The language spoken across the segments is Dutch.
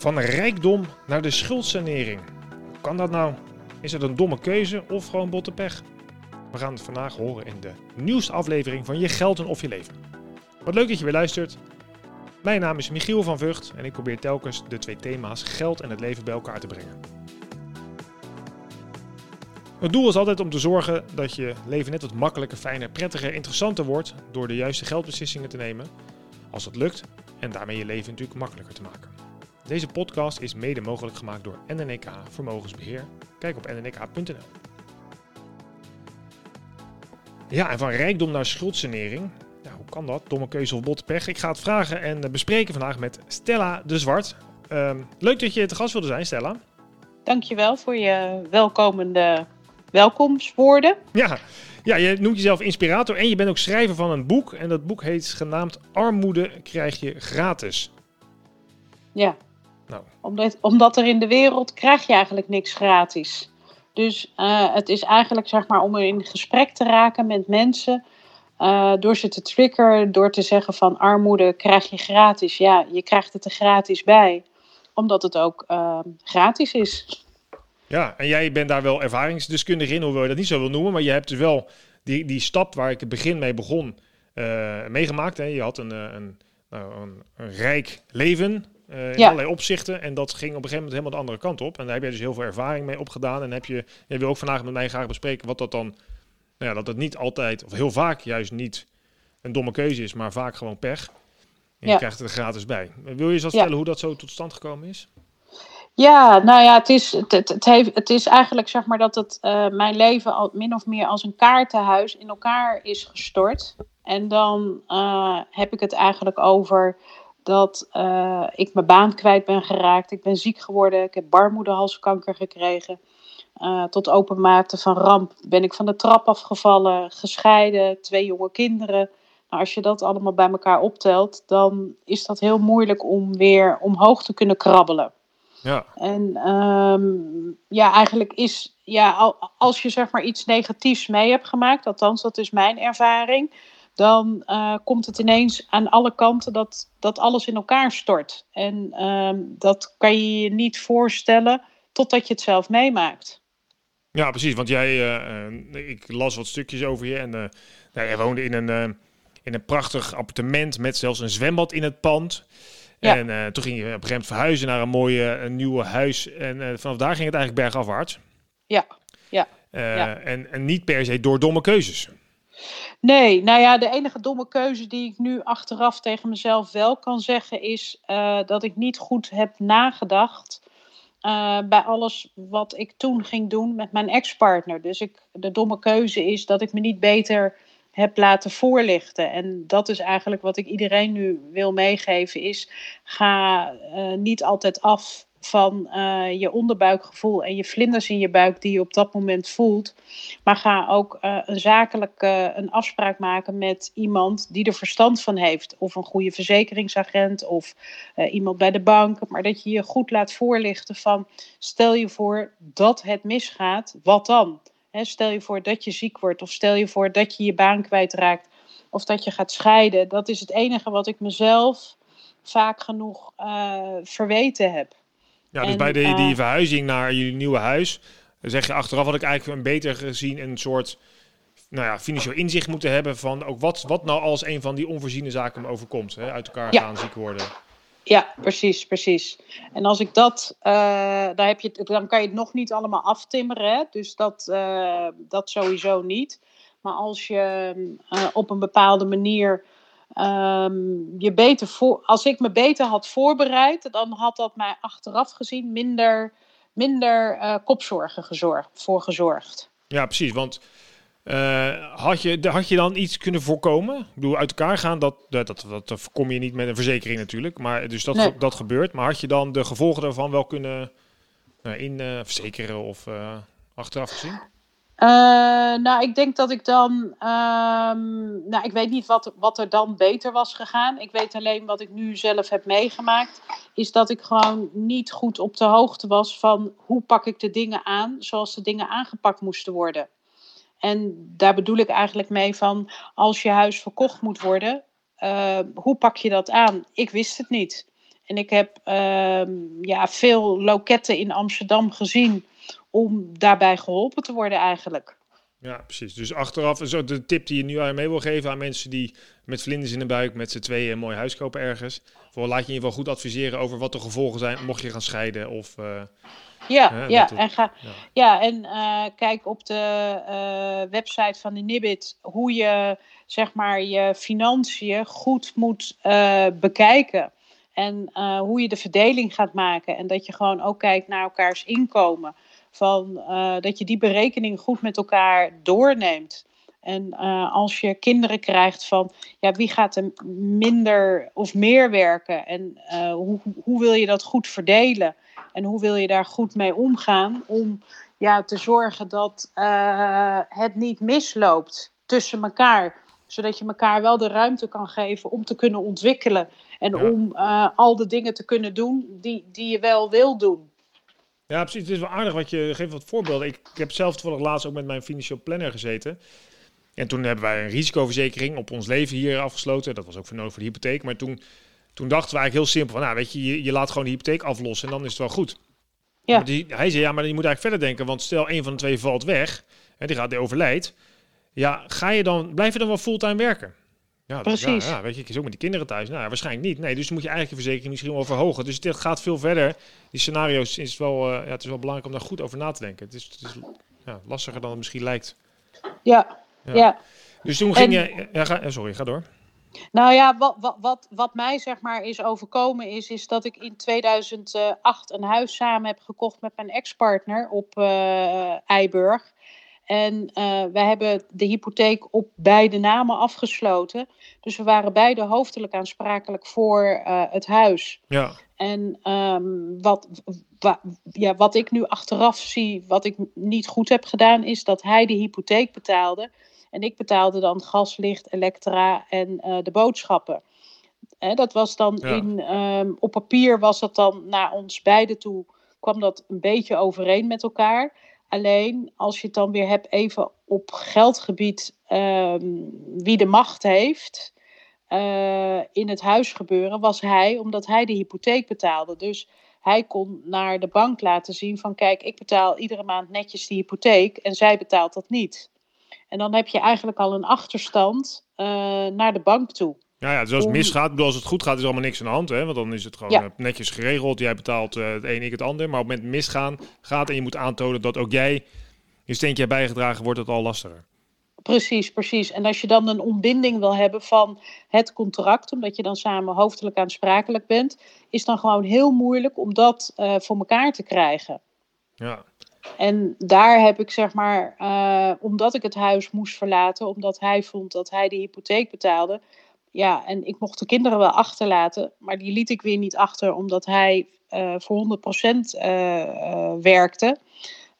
Van rijkdom naar de schuldsanering. Hoe kan dat nou? Is het een domme keuze of gewoon botte pech? We gaan het vandaag horen in de nieuwste aflevering van Je Geld en Of Je Leven. Wat leuk dat je weer luistert. Mijn naam is Michiel van Vught en ik probeer telkens de twee thema's geld en het leven bij elkaar te brengen. Het doel is altijd om te zorgen dat je leven net wat makkelijker, fijner, prettiger, interessanter wordt door de juiste geldbeslissingen te nemen, als dat lukt, en daarmee je leven natuurlijk makkelijker te maken. Deze podcast is mede mogelijk gemaakt door NNEK Vermogensbeheer. Kijk op nnk.nl. Ja, en van rijkdom naar schuldsanering. Ja, hoe kan dat? Domme keuze of botte pech? Ik ga het vragen en bespreken vandaag met Stella de Zwart. Ehm, leuk dat je te gast wilde zijn, Stella. Dankjewel voor je welkomende welkomstwoorden. Ja, ja, je noemt jezelf inspirator en je bent ook schrijver van een boek. En dat boek heet genaamd Armoede krijg je gratis. Ja, nou. omdat, omdat er in de wereld krijg je eigenlijk niks gratis. Dus uh, het is eigenlijk zeg maar om in gesprek te raken met mensen. Uh, door ze te triggeren, door te zeggen van armoede krijg je gratis. Ja, je krijgt het er gratis bij. Omdat het ook uh, gratis is. Ja, en jij bent daar wel ervaringsdeskundig in, hoewel je dat niet zo wil noemen. Maar je hebt dus wel die, die stap waar ik het begin mee begon uh, meegemaakt. Hè. Je had een, een, nou, een, een rijk leven, uh, in ja. allerlei opzichten. En dat ging op een gegeven moment helemaal de andere kant op. En daar heb je dus heel veel ervaring mee opgedaan. En heb je, je wil ook vandaag met mij graag bespreken wat dat dan, nou ja, dat het niet altijd, of heel vaak juist niet een domme keuze is, maar vaak gewoon pech. En je krijgt het er gratis bij. Wil je eens wat vertellen hoe dat zo tot stand gekomen is? Ja, nou ja, het is, het, het, het, heeft, het is eigenlijk zeg maar dat het uh, mijn leven al min of meer als een kaartenhuis in elkaar is gestort. En dan uh, heb ik het eigenlijk over dat uh, ik mijn baan kwijt ben geraakt. Ik ben ziek geworden. Ik heb baarmoederhalskanker gekregen. Uh, tot open mate van ramp ben ik van de trap afgevallen, gescheiden, twee jonge kinderen. Nou, als je dat allemaal bij elkaar optelt, dan is dat heel moeilijk om weer omhoog te kunnen krabbelen. Ja. En um, ja, eigenlijk is, ja, als je zeg maar iets negatiefs mee hebt gemaakt, althans dat is mijn ervaring, dan uh, komt het ineens aan alle kanten dat, dat alles in elkaar stort. En um, dat kan je je niet voorstellen totdat je het zelf meemaakt. Ja, precies. Want jij, uh, ik las wat stukjes over je en nou, jij woonde in een, in een prachtig appartement met zelfs een zwembad in het pand. Ja. En toen ging je op een gegeven moment verhuizen naar een mooie een nieuwe huis. En vanaf daar ging het eigenlijk bergafwaarts. Ja, ja. ja. En, en niet per se door domme keuzes. Nee, nou ja, de enige domme keuze die ik nu achteraf tegen mezelf wel kan zeggen is uh, dat ik niet goed heb nagedacht uh, bij alles wat ik toen ging doen met mijn ex-partner. Dus ik, de domme keuze is dat ik me niet beter heb laten voorlichten. En dat is eigenlijk wat ik iedereen nu wil meegeven is ga uh, niet altijd af van uh, je onderbuikgevoel en je vlinders in je buik die je op dat moment voelt. Maar ga ook uh, een zakelijk uh, een afspraak maken met iemand die er verstand van heeft. Of een goede verzekeringsagent of iemand bij de bank. Maar dat je je goed laat voorlichten van stel je voor dat het misgaat, wat dan? Stel je voor dat je ziek wordt of stel je voor dat je je baan kwijtraakt of dat je gaat scheiden. Dat is het enige wat ik mezelf vaak genoeg verweten heb. Ja, dus en, bij de, die uh, verhuizing naar je nieuwe huis, zeg je achteraf had ik eigenlijk een beter gezien een soort nou ja, financieel inzicht moeten hebben van ook wat, wat nou als een van die onvoorziene zaken me overkomt. Hè? Uit elkaar ja. gaan, ziek worden. Ja, precies, precies. En als ik dat, uh, daar heb je, dan kan je het nog niet allemaal aftimmeren. Hè? Dus dat, uh, dat sowieso niet. Maar als je uh, op een bepaalde manier um, je beter voor, als ik me beter had voorbereid, dan had dat mij achteraf gezien minder, minder uh, kopzorgen gezorgd, voor gezorgd. Ja, precies. Want uh, had, je, had je dan iets kunnen voorkomen? Ik bedoel, uit elkaar gaan, dat, dat, dat, dat voorkom je niet met een verzekering natuurlijk. Maar, dus dat, nee. dat gebeurt. Maar had je dan de gevolgen daarvan wel kunnen uh, in verzekeren of achteraf gezien? Uh, nou, ik denk dat ik dan. Um, nou, ik weet niet wat, wat er dan beter was gegaan. Ik weet alleen wat ik nu zelf heb meegemaakt. Is dat ik gewoon niet goed op de hoogte was van hoe pak ik de dingen aan zoals de dingen aangepakt moesten worden. En daar bedoel ik eigenlijk mee van als je huis verkocht moet worden, uh, hoe pak je dat aan? Ik wist het niet. En ik heb ehm, ja, veel loketten in Amsterdam gezien om daarbij geholpen te worden eigenlijk. Ja, precies. Dus achteraf, zo de tip die je nu aan mee wil geven aan mensen die met vlinders in de buik met z'n tweeën een mooi huis kopen ergens. Voor laat je in ieder geval goed adviseren over wat de gevolgen zijn mocht je gaan scheiden of... Uh, ja, ja, en ga, ja. ja en uh, kijk op de uh, website van de Nibit hoe je zeg maar je financiën goed moet bekijken. En hoe je de verdeling gaat maken. En dat je gewoon ook kijkt naar elkaars inkomen. Van, uh, dat je die berekening goed met elkaar doorneemt. En uh, als je kinderen krijgt van ja, wie gaat er minder of meer werken en uh, hoe, hoe wil je dat goed verdelen en hoe wil je daar goed mee omgaan om ja, te zorgen dat het niet misloopt tussen elkaar. Zodat je elkaar wel de ruimte kan geven om te kunnen ontwikkelen en ja. om al de dingen te kunnen doen die, die je wel wil doen. Ja, precies. Het is wel aardig wat je geeft wat voorbeelden. Ik, ik heb zelf toevallig laatst ook met mijn financieel planner gezeten. En toen hebben wij een risicoverzekering op ons leven hier afgesloten. Dat was ook voor nodig voor de hypotheek. Maar toen, toen dachten we eigenlijk heel simpel van, nou weet je, je, je laat gewoon de hypotheek aflossen en dan is het wel goed. Ja. Die, hij zei, ja, maar je moet eigenlijk verder denken, want stel een van de twee valt weg en die gaat, die overlijdt. Ja, ga je dan, blijf je dan wel fulltime werken? Ja, Precies. Ja, ja, weet je, ik is ook met die kinderen thuis. Nou, waarschijnlijk niet. Nee, dus moet je eigenlijk je verzekering misschien wel verhogen. Dus dit gaat veel verder. Die scenario's is wel, uh, ja, het is wel belangrijk om daar goed over na te denken. Het is, het is ja, lastiger dan het misschien lijkt. Ja, ja. Dus toen ging je, ja, ga, eh, sorry, ga door. Nou ja, wat, wat, wat, wat mij zeg maar is overkomen is, is dat ik in 2008 een huis samen heb gekocht met mijn ex-partner op uh, Eiburg. En uh, wij hebben de hypotheek op beide namen afgesloten. Dus we waren beide hoofdelijk aansprakelijk voor uh, het huis. Ja. En um, wat, wa, ja, wat ik nu achteraf zie, wat ik niet goed heb gedaan, is dat hij de hypotheek betaalde. En ik betaalde dan gas, licht, elektra en uh, de boodschappen. Hè, dat was dan ja. in, um, op papier was dat dan naar ons beiden toe, kwam dat een beetje overeen met elkaar. Alleen als je het dan weer hebt even op geldgebied um, wie de macht heeft uh, in het huisgebeuren, was hij, omdat hij de hypotheek betaalde. Dus hij kon naar de bank laten zien van kijk, ik betaal iedere maand netjes die hypotheek en zij betaalt dat niet. En dan heb je eigenlijk al een achterstand uh, naar de bank toe. Ja, ja, dus als het misgaat, bedoel, als het goed gaat, is allemaal niks aan de hand. Hè? Want dan is het gewoon ja. netjes geregeld. Jij betaalt uh, het een, ik het ander. Maar op het moment misgaan gaat en je moet aantonen dat ook jij je steentje hebt bijgedragen, wordt het al lastiger. Precies, precies. En als je dan een ontbinding wil hebben van het contract, omdat je dan samen hoofdelijk aansprakelijk bent, is dan gewoon heel moeilijk om dat uh, voor elkaar te krijgen. Ja. En daar heb ik zeg maar, uh, omdat ik het huis moest verlaten, omdat hij vond dat hij de hypotheek betaalde, ja, en ik mocht de kinderen wel achterlaten, maar die liet ik weer niet achter omdat hij uh, voor 100% uh, uh, werkte.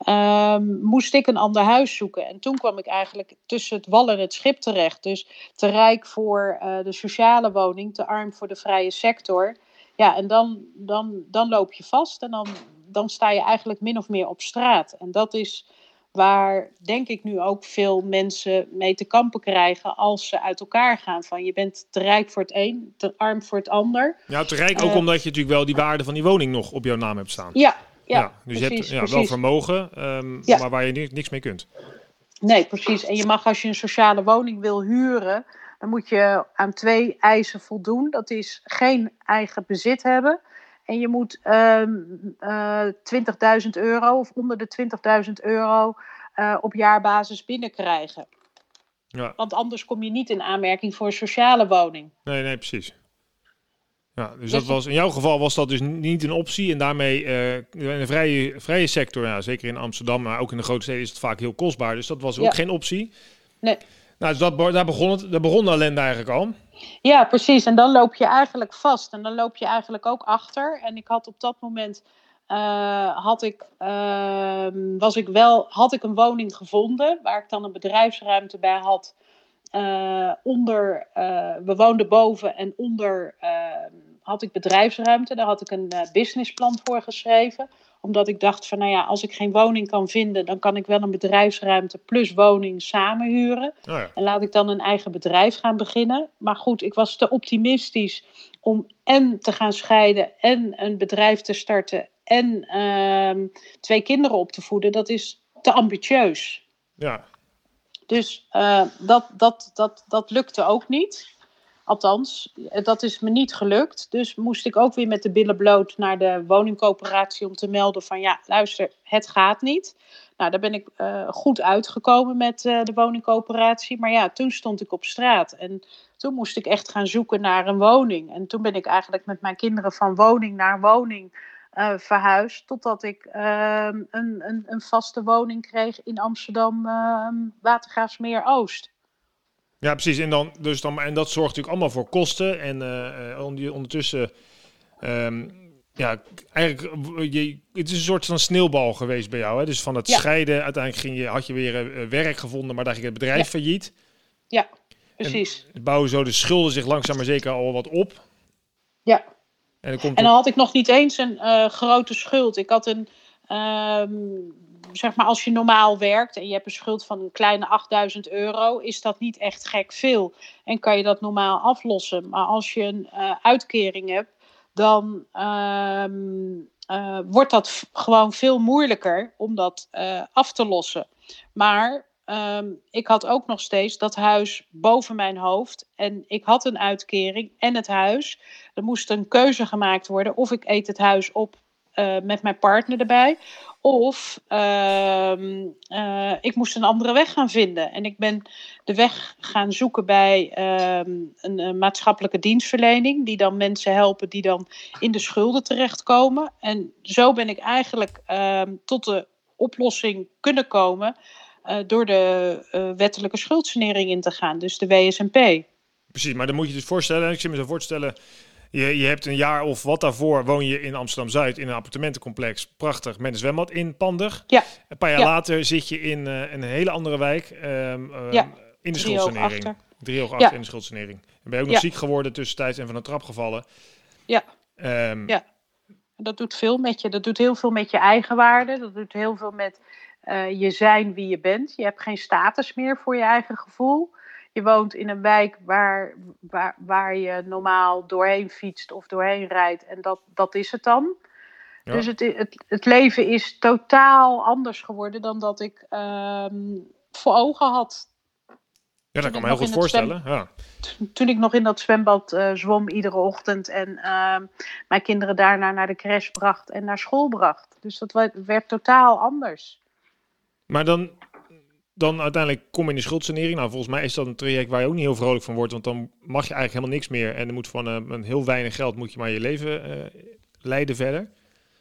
Um, moest ik een ander huis zoeken. En toen kwam ik eigenlijk tussen het wal en het schip terecht. Dus te rijk voor de sociale woning, te arm voor de vrije sector. Ja, en dan, dan, dan loop je vast en dan, dan sta je eigenlijk min of meer op straat. En dat is Waar denk ik nu ook veel mensen mee te kampen krijgen als ze uit elkaar gaan. Van je bent te rijk voor het een, te arm voor het ander. Ja, te rijk ook uh, omdat je natuurlijk wel die waarde van die woning nog op jouw naam hebt staan. Ja, ja, ja dus precies, je hebt ja, wel vermogen, um, ja. maar waar je niks mee kunt. Nee, precies. En je mag als je een sociale woning wil huren, dan moet je aan twee eisen voldoen. Dat is geen eigen bezit hebben. En je moet um, uh, 20.000 euro of onder de 20.000 euro uh, op jaarbasis binnenkrijgen. Ja. Want anders kom je niet in aanmerking voor een sociale woning. Nee, nee, precies. Ja, dus dat was, in jouw geval was dat dus niet een optie. En daarmee uh, in de vrije, vrije sector, ja, zeker in Amsterdam, maar ook in de grote steden, is het vaak heel kostbaar. Dus dat was ook ja. geen optie. Nee. Nou, dus dat, daar, begon het, daar begon de ellende eigenlijk al. Ja, precies. En dan loop je eigenlijk vast. En dan loop je eigenlijk ook achter. En ik had op dat moment. Uh, had, ik, uh, was ik wel, had ik een woning gevonden waar ik dan een bedrijfsruimte bij had. Uh, onder, we woonden boven en onder had ik bedrijfsruimte. Daar had ik een businessplan voor geschreven omdat ik dacht van, nou ja, als ik geen woning kan vinden, dan kan ik wel een bedrijfsruimte plus woning samenhuren. Oh ja. En laat ik dan een eigen bedrijf gaan beginnen. Maar goed, ik was te optimistisch om en te gaan scheiden en een bedrijf te starten en ehm, twee kinderen op te voeden, dat is te ambitieus. Ja. Dus uh, dat, dat, dat, dat lukte ook niet. Althans, dat is me niet gelukt. Dus moest ik ook weer met de billen bloot naar de woningcoöperatie om te melden van ja, luister, het gaat niet. Nou, daar ben ik uh, goed uitgekomen met uh, de woningcoöperatie. Maar ja, toen stond ik op straat en toen moest ik echt gaan zoeken naar een woning. En toen ben ik eigenlijk met mijn kinderen van woning naar woning uh, verhuisd. Totdat ik een, een, een, vaste woning kreeg in Amsterdam, Watergraafsmeer Oost. Ja, precies. En, dan, dus dan, en dat zorgt natuurlijk allemaal voor kosten. En uh, ondertussen, um, ja, eigenlijk, je, het is een soort van sneeuwbal geweest bij jou. Hè? Dus van het scheiden, uiteindelijk ging je, had je weer uh, werk gevonden, maar daar ging het bedrijf ja. failliet. Ja, precies. En bouwen zo de schulden zich langzaam maar zeker al wat op. Ja. En dan, komt en dan had ik nog niet eens een uh, grote schuld. Ik had een, um, zeg maar, als je normaal werkt en je hebt een schuld van een kleine 8000 euro, is dat niet echt gek veel. En kan je dat normaal aflossen. Maar als je een uh, uitkering hebt, dan uh, uh, wordt dat gewoon veel moeilijker om dat uh, af te lossen. Maar um, ik had ook nog steeds dat huis boven mijn hoofd. En ik had een uitkering en het huis. Er moest een keuze gemaakt worden of ik eet het huis op uh, met mijn partner erbij. Of uh, uh, ik moest een andere weg gaan vinden. En ik ben de weg gaan zoeken bij ehm, een, een, maatschappelijke dienstverlening. Die dan mensen helpen die dan in de schulden terechtkomen. En zo ben ik eigenlijk ehm, tot de oplossing kunnen komen. Uh, door de wettelijke schuldsanering in te gaan. Dus de WSNP. Precies, maar dan moet je je dus voorstellen. Ik zit me zo voorstellen je, je hebt een jaar of wat daarvoor woon je in Amsterdam-Zuid in een appartementencomplex. Prachtig, met een zwembad in Pandig. Ja. Een paar jaar ja. later zit je in uh, een hele andere wijk um, uh, ja. in de schuldsanering. Drie hoog achter in de schuldsanering. En ben je ook nog ziek geworden tussentijds en van een trap gevallen. Ja. Um, ja. Dat doet veel met je. Dat doet heel veel met je eigenwaarde. Dat doet heel veel met uh, je zijn wie je bent. Je hebt geen status meer voor je eigen gevoel je woont in een wijk waar, waar, waar je normaal doorheen fietst of doorheen rijdt. En dat, dat is het dan. Ja. Dus het, het, het leven is totaal anders geworden dan dat ik um, voor ogen had. Ja, dat kan me heel goed voorstellen. Ja. Toen ik nog in dat zwembad uh, zwom iedere ochtend en uh, mijn kinderen daarna naar de crash bracht en naar school bracht. Dus dat werd, werd totaal anders. Maar dan, dan uiteindelijk kom je in de schuldsanering. Nou, volgens mij is dat een traject waar je ook niet heel vrolijk van wordt. Want dan mag je eigenlijk helemaal niks meer. En er moet van uh, een heel weinig geld moet je maar je leven uh, leiden verder.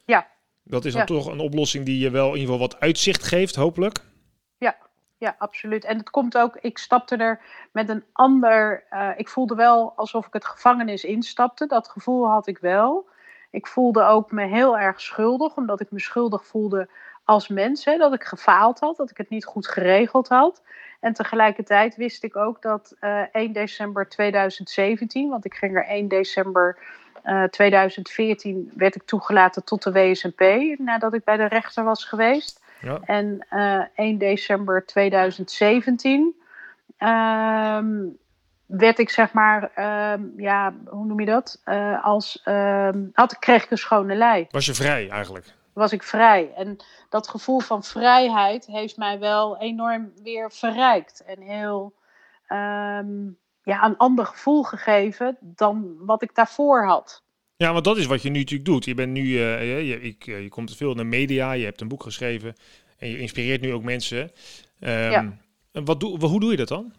Ja. Dat is dan ja. toch een oplossing die je wel in ieder geval wat uitzicht geeft, hopelijk. Ja, ja, absoluut. En het komt ook, ik stapte er met een ander. Uh, ik voelde wel alsof ik het gevangenis instapte. Dat gevoel had ik wel. Ik voelde ook me heel erg schuldig, omdat ik me schuldig voelde als mens, hè, dat ik gefaald had, dat ik het niet goed geregeld had. En tegelijkertijd wist ik ook dat uh, 1 december 2017, want ik ging er 1 december uh, 2014, werd ik toegelaten tot de WSNP, nadat ik bij de rechter was geweest. Ja. En uh, 1 december 2017 um, werd ik zeg maar, um, ja, hoe noem je dat? Als, um, had, kreeg ik een schone lei. Was je vrij eigenlijk? Was ik vrij. En dat gevoel van vrijheid heeft mij wel enorm weer verrijkt. En heel um, ja, een ander gevoel gegeven dan wat ik daarvoor had. Ja, want dat is wat je nu natuurlijk doet. Je bent nu, uh, je, je, je, je komt veel in de media, je hebt een boek geschreven en je inspireert nu ook mensen. Um, ja. wat doe, hoe doe je dat dan?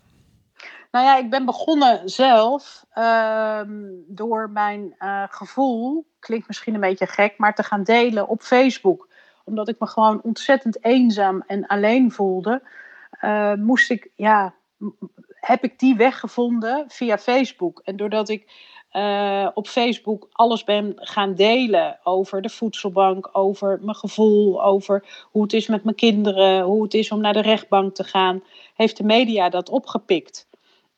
Nou ja, ik ben begonnen zelf um, door mijn uh, gevoel, klinkt misschien een beetje gek, maar te gaan delen op Facebook. Omdat ik me gewoon ontzettend eenzaam en alleen voelde, uh, moest ik, ja, heb ik die weg gevonden via Facebook. En doordat ik uh, op Facebook alles ben gaan delen over de voedselbank, over mijn gevoel, over hoe het is met mijn kinderen, hoe het is om naar de rechtbank te gaan, heeft de media dat opgepikt.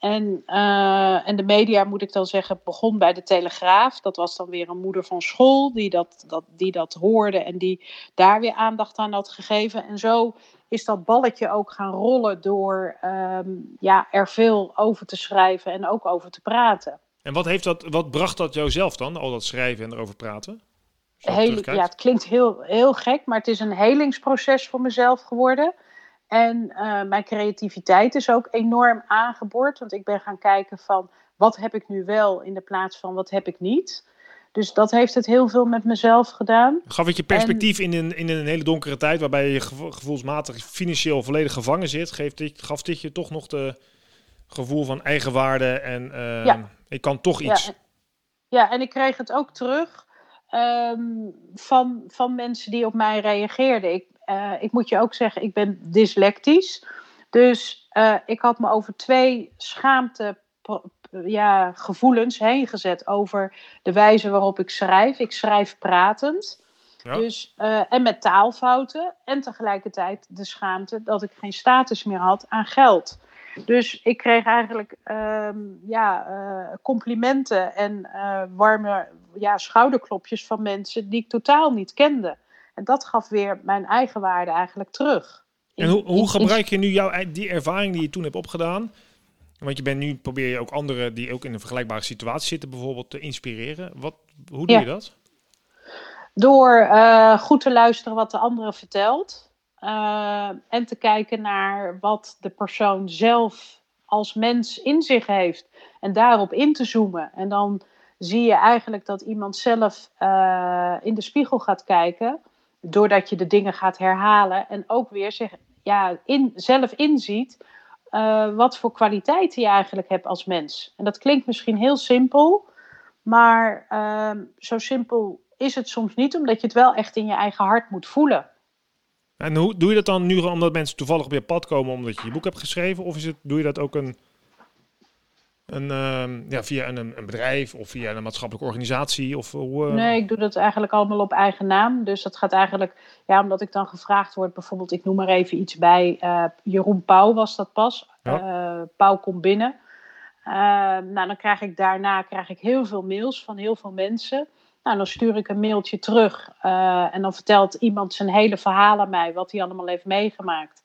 En, uh, en de media, moet ik dan zeggen, begon bij de Telegraaf. Dat was dan weer een moeder van school die dat, dat, die dat hoorde en die daar weer aandacht aan had gegeven. En zo is dat balletje ook gaan rollen door um, ja, er veel over te schrijven en ook over te praten. En wat, heeft dat, wat bracht dat jou zelf dan, al dat schrijven en erover praten? Heel, ja, het klinkt heel, heel gek, maar het is een helingsproces voor mezelf geworden. En uh, mijn creativiteit is ook enorm aangeboord. Want ik ben gaan kijken van wat heb ik nu wel in de plaats van wat heb ik niet. Dus dat heeft het heel veel met mezelf gedaan. Gaf het je perspectief in, een, in een hele donkere tijd waarbij je gevoelsmatig financieel volledig gevangen zit? Geeft dit, gaf dit je toch nog de gevoel van eigenwaarde en uh, ja. ik kan toch iets? Ja. ja, en ik kreeg het ook terug um, van, van mensen die op mij reageerden. Ik, uh, ik moet je ook zeggen, ik ben dyslectisch. Dus uh, ik had me over twee schaamte ja, gevoelens heen gezet over de wijze waarop ik schrijf. Ik schrijf pratend. Ja. Dus, uh, en met taalfouten. En tegelijkertijd de schaamte dat ik geen status meer had aan geld. Dus ik kreeg eigenlijk uh, ja, uh, complimenten en warme ja, schouderklopjes van mensen die ik totaal niet kende. En dat gaf weer mijn eigen waarde eigenlijk terug. In, en hoe, hoe gebruik je nu jouw, die ervaring die je toen hebt opgedaan? Want je bent nu, probeer je ook anderen die ook in een vergelijkbare situatie zitten, bijvoorbeeld te inspireren. Wat, hoe doe ja. je dat? Door uh, goed te luisteren wat de andere vertelt. Uh, en te kijken naar wat de persoon zelf als mens in zich heeft. En daarop in te zoomen. En dan zie je eigenlijk dat iemand zelf uh, in de spiegel gaat kijken. Doordat je de dingen gaat herhalen. En ook weer zich, ja, in, zelf inziet uh, wat voor kwaliteiten je eigenlijk hebt als mens. En dat klinkt misschien heel simpel. Maar uh, zo simpel is het soms niet. Omdat je het wel echt in je eigen hart moet voelen. En hoe doe je dat dan nu omdat mensen toevallig op je pad komen omdat je je boek hebt geschreven? Of is het, doe je dat ook een, een, uh, ja, via een, een, bedrijf of via een maatschappelijke organisatie? Of, hoe, uh... Nee, ik doe dat eigenlijk allemaal op eigen naam. Dus dat gaat eigenlijk, ja, omdat ik dan gevraagd word, bijvoorbeeld, ik noem maar even iets bij uh, Jeroen Pauw was dat pas. Ja. Pauw komt binnen. nou, dan krijg ik daarna krijg ik heel veel mails van heel veel mensen. Nou, dan stuur ik een mailtje terug en dan vertelt iemand zijn hele verhaal aan mij, wat hij allemaal heeft meegemaakt.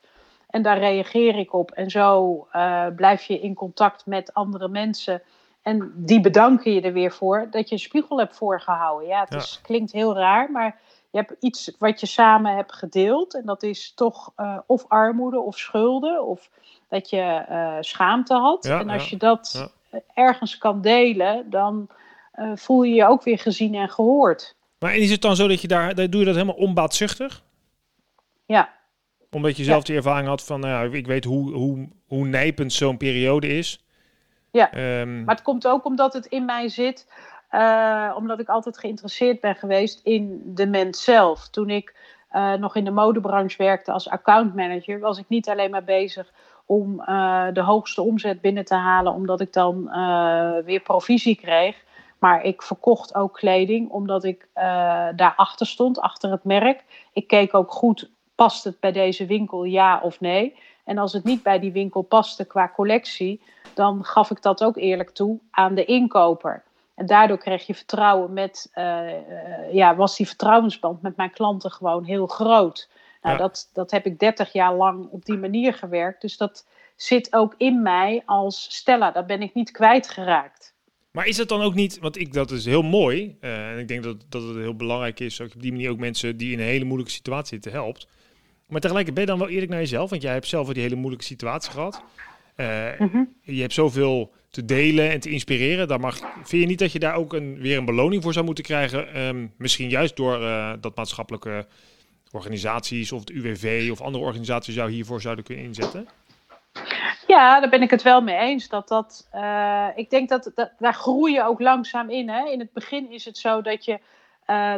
En daar reageer ik op. En zo uh, blijf je in contact met andere mensen. En die bedanken je er weer voor dat je een spiegel hebt voorgehouden. Ja, het ja. Is, klinkt heel raar, maar je hebt iets wat je samen hebt gedeeld. En dat is toch uh, of armoede of schulden of dat je schaamte had. Ja, en als je dat ergens kan delen, dan voel je je ook weer gezien en gehoord. Maar is het dan zo dat je daar, doe je dat helemaal onbaatzuchtig? Ja. Omdat je zelf ja. die ervaring had van, nou ja, ik weet hoe, hoe, hoe nijpend zo'n periode is. Ja, um, maar het komt ook omdat het in mij zit, uh, omdat ik altijd geïnteresseerd ben geweest in de mens zelf. Toen ik uh, nog in de modebranche werkte als accountmanager, was ik niet alleen maar bezig om uh, de hoogste omzet binnen te halen, omdat ik dan weer provisie kreeg. Maar ik verkocht ook kleding omdat ik uh, daarachter stond, achter het merk. Ik keek ook goed, past het bij deze winkel ja of nee? En als het niet bij die winkel paste qua collectie, dan gaf ik dat ook eerlijk toe aan de inkoper. En daardoor kreeg je vertrouwen met, uh, uh, ja, was die vertrouwensband met mijn klanten gewoon heel groot. Nou, ja. dat, dat heb ik 30 jaar lang op die manier gewerkt. Dus dat zit ook in mij als Stella. Dat ben ik niet kwijtgeraakt. Maar is het dan ook niet, want ik, dat is heel mooi. Uh, en ik denk dat, dat het heel belangrijk is, ook op die manier ook mensen die in een hele moeilijke situatie zitten helpt. Maar tegelijkertijd ben je dan wel eerlijk naar jezelf, want jij hebt zelf die hele moeilijke situatie gehad. Uh, mm -hmm. Je hebt zoveel te delen en te inspireren. Dan mag, vind je niet dat je daar ook een, weer een beloning voor zou moeten krijgen? Um, misschien juist door uh, dat maatschappelijke organisaties of het UWV of andere organisaties jou hiervoor zouden kunnen inzetten? Ja, daar ben ik het wel mee eens. Dat dat, uh, ik denk dat, dat daar groei je ook langzaam in. Hè? In het begin is het zo dat je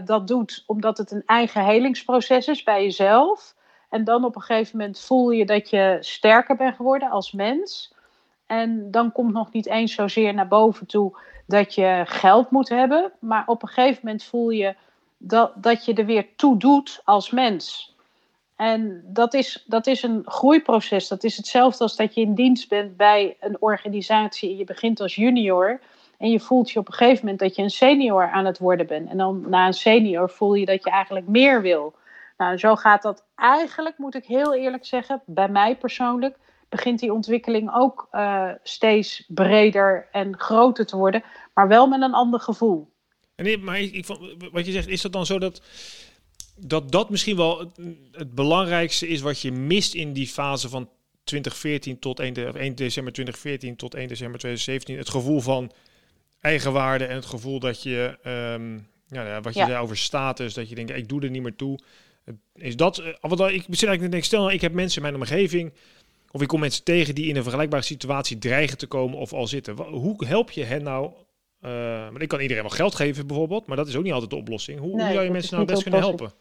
dat doet omdat het een eigen helingsproces is bij jezelf. En dan op een gegeven moment voel je dat je sterker bent geworden als mens. En dan komt nog niet eens zozeer naar boven toe dat je geld moet hebben. Maar op een gegeven moment voel je dat, dat je er weer toe doet als mens. En dat is, dat is een groeiproces. Dat is hetzelfde als dat je in dienst bent bij een organisatie. Je begint als junior en je voelt je op een gegeven moment dat je een senior aan het worden bent. En dan na een senior voel je dat je eigenlijk meer wil. Nou, zo gaat dat eigenlijk, moet ik heel eerlijk zeggen, bij mij persoonlijk, begint die ontwikkeling ook uh, steeds breder en groter te worden, maar wel met een ander gevoel. En maar ik, wat je zegt, is dat dan zo dat dat, dat misschien wel het, het belangrijkste is wat je mist in die fase van 2014 tot 1, 1 december 2014 tot 1 december 2017? Het gevoel van eigenwaarde en het gevoel dat je, um, ja, wat je zei over status, dat je denkt, ik doe er niet meer toe. Is dat, eh, wat ik zit eigenlijk denk, stel nou, ik heb mensen in mijn omgeving, of ik kom mensen tegen die in een vergelijkbare situatie dreigen te komen of al zitten. Hoe help je hen nou? Uh, maar ik kan iedereen wel geld geven bijvoorbeeld, maar dat is ook niet altijd de oplossing. Hoe, hoe zou je mensen nou best kunnen helpen?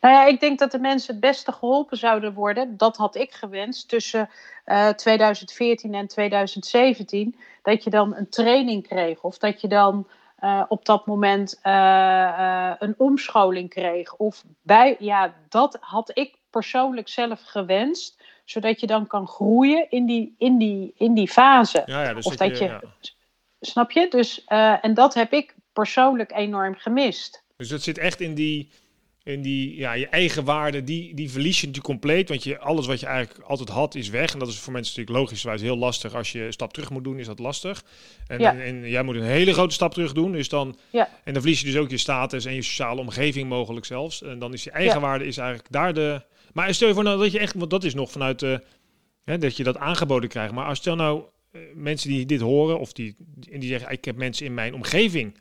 Nou ja, ik denk dat de mensen het beste geholpen zouden worden. Dat had ik gewenst tussen uh, eh, 2014 en 2017. Dat je dan een training kreeg. Of dat je dan uh, op dat moment uh, een omscholing kreeg. Of bij, ja, dat had ik persoonlijk zelf gewenst. Zodat je dan kan groeien in die, in die, in die fase. Ja, ja, dus of dat je, ja. Snap je? Dus, en dat heb ik persoonlijk enorm gemist. Dus dat zit echt in die en die, ja, je eigen waarde, die, die verlies je natuurlijk compleet. Want je, alles wat je eigenlijk altijd had, is weg. En dat is voor mensen natuurlijk logischwijs heel lastig. Als je een stap terug moet doen, is dat lastig. En, en, jij moet een hele grote stap terug doen. Dus dan, ja. En dan verlies je dus ook je status en je sociale omgeving mogelijk zelfs. En dan is je eigen waarde is eigenlijk daar de... Maar stel je voor nou dat je echt, want dat is nog vanuit de, hè, dat je dat aangeboden krijgt. Maar als stel nou uh, mensen die dit horen of die, en die zeggen, ik heb mensen in mijn omgeving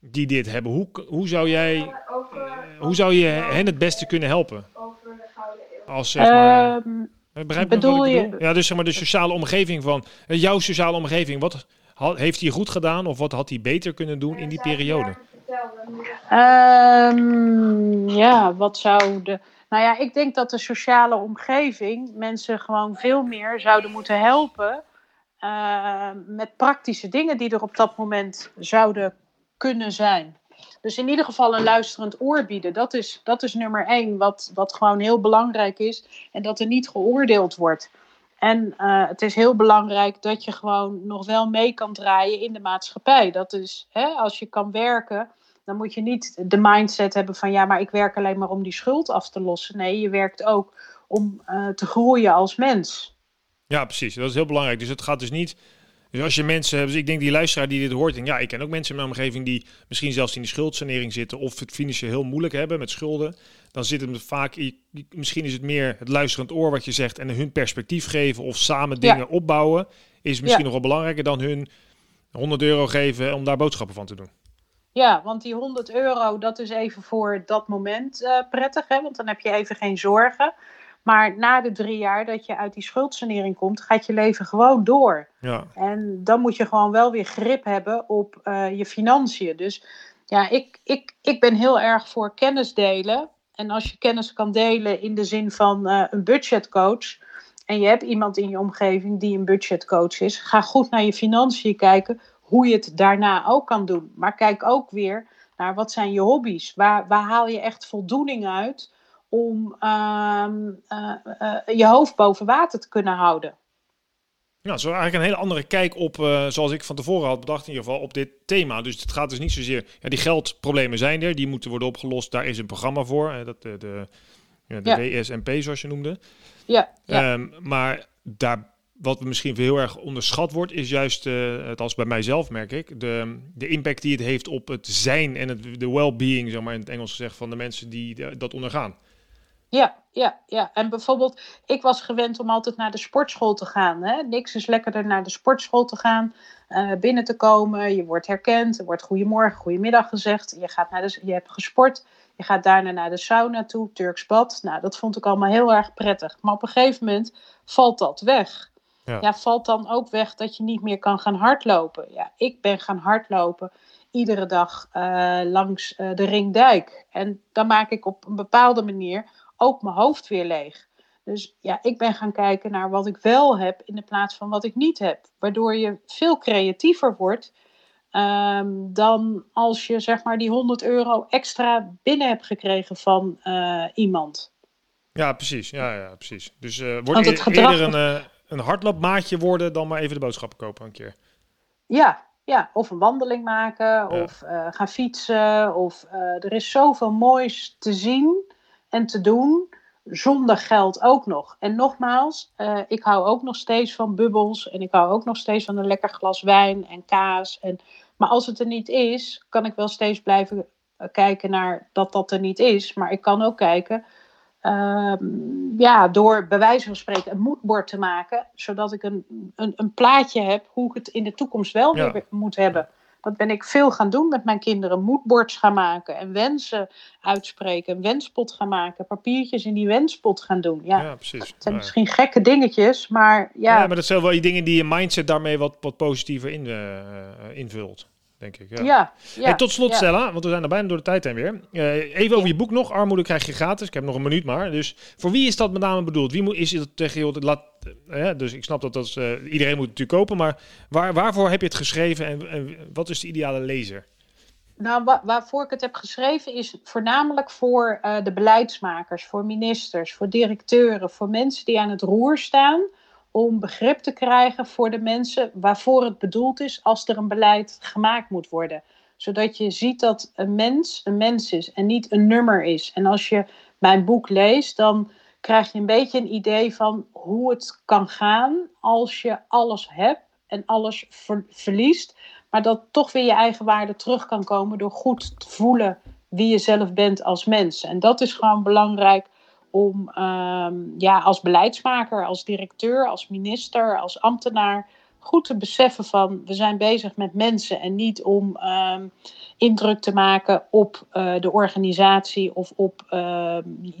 die dit hebben. Hoe, hoe zou jij hoe zou je hen het beste kunnen helpen? Als zeg maar. Um, begrijp bedoel je? Ja, dus zeg maar de sociale omgeving van eh, jouw sociale omgeving. Wat heeft hij goed gedaan of wat had hij beter kunnen doen in die periode? Um, ja, wat zou de. Nou ja, ik denk dat de sociale omgeving mensen gewoon veel meer zouden moeten helpen. Uh, met praktische dingen die er op dat moment zouden kunnen zijn. Dus in ieder geval een luisterend oor bieden. Dat is, dat is nummer één, wat, wat gewoon heel belangrijk is. En dat er niet geoordeeld wordt. En uh, het is heel belangrijk dat je gewoon nog wel mee kan draaien in de maatschappij. Dat is, hè, als je kan werken, dan moet je niet de mindset hebben van ja, maar ik werk alleen maar om die schuld af te lossen. Nee, je werkt ook om uh, te groeien als mens. Ja, precies. Dat is heel belangrijk. Dus het gaat dus niet dus als je mensen hebt, dus ik denk die luisteraar die dit hoort, en ja, ik ken ook mensen in mijn omgeving die misschien zelfs in de schuldsanering zitten of het financieel heel moeilijk hebben met schulden. Dan zit het vaak, misschien is het meer het luisterend oor wat je zegt en hun perspectief geven of samen dingen opbouwen, is misschien nog wel belangrijker dan hun 100 euro geven om daar boodschappen van te doen. Ja, want die 100 euro, dat is even voor dat moment uh, prettig, hè? want dan heb je even geen zorgen. Maar na de drie jaar dat je uit die schuldsanering komt, gaat je leven gewoon door. Ja. En dan moet je gewoon wel weer grip hebben op uh, je financiën. Dus ja, ik, ik, ik ben heel erg voor kennis delen. En als je kennis kan delen in de zin van uh, een budgetcoach. En je hebt iemand in je omgeving die een budgetcoach is. Ga goed naar je financiën kijken. Hoe je het daarna ook kan doen. Maar kijk ook weer naar wat zijn je hobby's. Waar, waar haal je echt voldoening uit? Om ehm, eh, eh, je hoofd boven water te kunnen houden. Ja, zo eigenlijk een hele andere kijk op, uh, zoals ik van tevoren had bedacht in ieder geval, op dit thema. Dus het gaat dus niet zozeer, ja, die geldproblemen zijn er, die moeten worden opgelost. Daar is een programma voor, hè, dat, de, de, ja, de WSMP zoals je noemde. Ja. ja. Um, maar daar, wat misschien heel erg onderschat wordt, is juist, uh, het als bij mijzelf merk ik, de, de impact die het heeft op het zijn en het, de well-being, zeg maar in het Engels gezegd, van de mensen die dat ondergaan. Ja, ja, ja. En bijvoorbeeld, ik was gewend om altijd naar de sportschool te gaan. Hè? Niks is lekkerder naar de sportschool te gaan, uh, binnen te komen. Je wordt herkend, er wordt goedemorgen, goedemiddag gezegd. Je, gaat naar de, je hebt gesport, je gaat daarna naar de sauna toe, Turks bad. Nou, dat vond ik allemaal heel erg prettig. Maar op een gegeven moment valt dat weg. Ja. ja, valt dan ook weg dat je niet meer kan gaan hardlopen. Ja, ik ben gaan hardlopen iedere dag uh, langs uh, de Ringdijk. En dan maak ik op een bepaalde manier ook mijn hoofd weer leeg. Dus ja, ik ben gaan kijken naar wat ik wel heb in de plaats van wat ik niet heb. Waardoor je veel creatiever wordt ehm, dan als je zeg maar die 100 euro extra binnen hebt gekregen van uh, iemand. Ja, precies. Ja, ja, precies. Dus uh, wordt het gedrag... eerder een, uh, een hardloopmaatje worden dan maar even de boodschappen kopen een keer. Ja, ja, of een wandeling maken, of gaan fietsen. Of er is zoveel moois te zien en te doen. zonder geld ook nog. En nogmaals, uh, ik hou ook nog steeds van bubbels en ik hou ook nog steeds van een lekker glas wijn en kaas. En, maar als het er niet is, kan ik wel steeds blijven eh, kijken naar dat dat er niet is. Maar ik kan ook kijken, uh, ja, door bij wijze van spreken een moedbord te maken, zodat ik een, een, een plaatje heb hoe ik het in de toekomst wel ja. weer moet hebben. Dat ben ik veel gaan doen met mijn kinderen. Moodboards gaan maken en wensen uitspreken. Een wenspot gaan maken. Papiertjes in die wenspot gaan doen. Ja, ja precies. Het zijn misschien gekke dingetjes, maar ja. Ja, maar dat zijn wel die dingen die je mindset daarmee wat, wat positiever in, uh, invult denk ik. Ja. ja, ja tot slot, ja. Stella, want we zijn er bijna door de tijd heen weer. Uh, even over je boek nog. Armoede krijg je gratis. Ik heb nog een minuut maar. Dus voor wie is dat met name bedoeld? Wie moet, is het tegen je? Laat, uh, dus ik snap dat dat uh, iedereen moet natuurlijk kopen. Maar waar, waarvoor heb je het geschreven en, en wat is de ideale lezer? Nou, wa waarvoor ik het heb geschreven is voornamelijk voor de beleidsmakers, voor ministers, voor directeuren, voor mensen die aan het roer staan om begrip te krijgen voor de mensen waarvoor het bedoeld is als er een beleid gemaakt moet worden. Zodat je ziet dat een mens een mens is en niet een nummer is. En als je mijn boek leest, dan krijg je een beetje een idee van hoe het kan gaan als je alles hebt en alles verliest. Maar dat toch weer je eigen waarde terug kan komen door goed te voelen wie je zelf bent als mens. En dat is gewoon belangrijk om um, ja, als beleidsmaker, als directeur, als minister, als ambtenaar goed te beseffen van we zijn bezig met mensen en niet om um, indruk te maken op uh, de organisatie of op uh,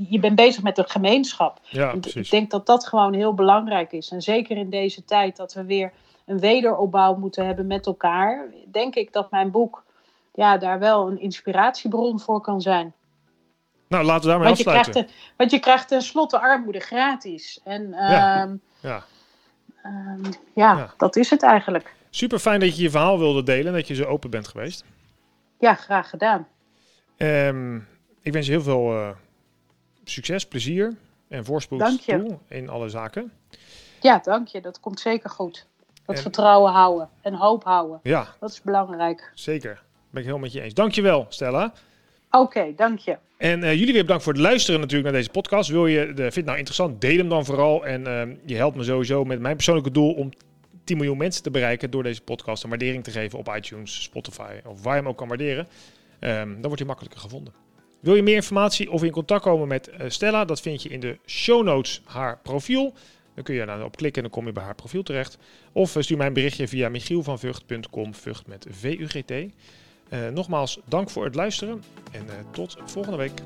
je bent bezig met een gemeenschap. Ja, ik denk dat dat gewoon heel belangrijk is. En zeker in deze tijd dat we weer een wederopbouw moeten hebben met elkaar, denk ik dat mijn boek ja, daar wel een inspiratiebron voor kan zijn. Nou, laten we daarmee want afsluiten. Je krijgt, want je krijgt tenslotte armoede gratis. En ja. Ja. Um, ja, ja, dat is het eigenlijk. Super fijn dat je je verhaal wilde delen en dat je zo open bent geweest. Ja, graag gedaan. Um, ik wens je heel veel uh, succes, plezier en voorspoed toe in alle zaken. Ja, dank je. Dat komt zeker goed. Dat en... vertrouwen houden en hoop houden. Ja. Dat is belangrijk. Zeker. Ben ik helemaal met je eens. Dankjewel, Stella. Oké, dank je. En uh, jullie weer bedankt voor het luisteren natuurlijk naar deze podcast. Wil je, de, vind nou interessant, deel hem dan vooral. En uh, je helpt me sowieso met mijn persoonlijke doel om 10 miljoen mensen te bereiken door deze podcast een waardering te geven op iTunes, Spotify of waar je hem ook kan waarderen. Um, dan wordt hij makkelijker gevonden. Wil je meer informatie of in contact komen met uh, Stella? Dat vind je in de show notes haar profiel. Dan kun je daarop klikken en dan kom je bij haar profiel terecht. Of stuur mij een berichtje via michielvanvugt.com, vugt met V-U-G-T. Uh, nogmaals, dank voor het luisteren en uh, tot volgende week.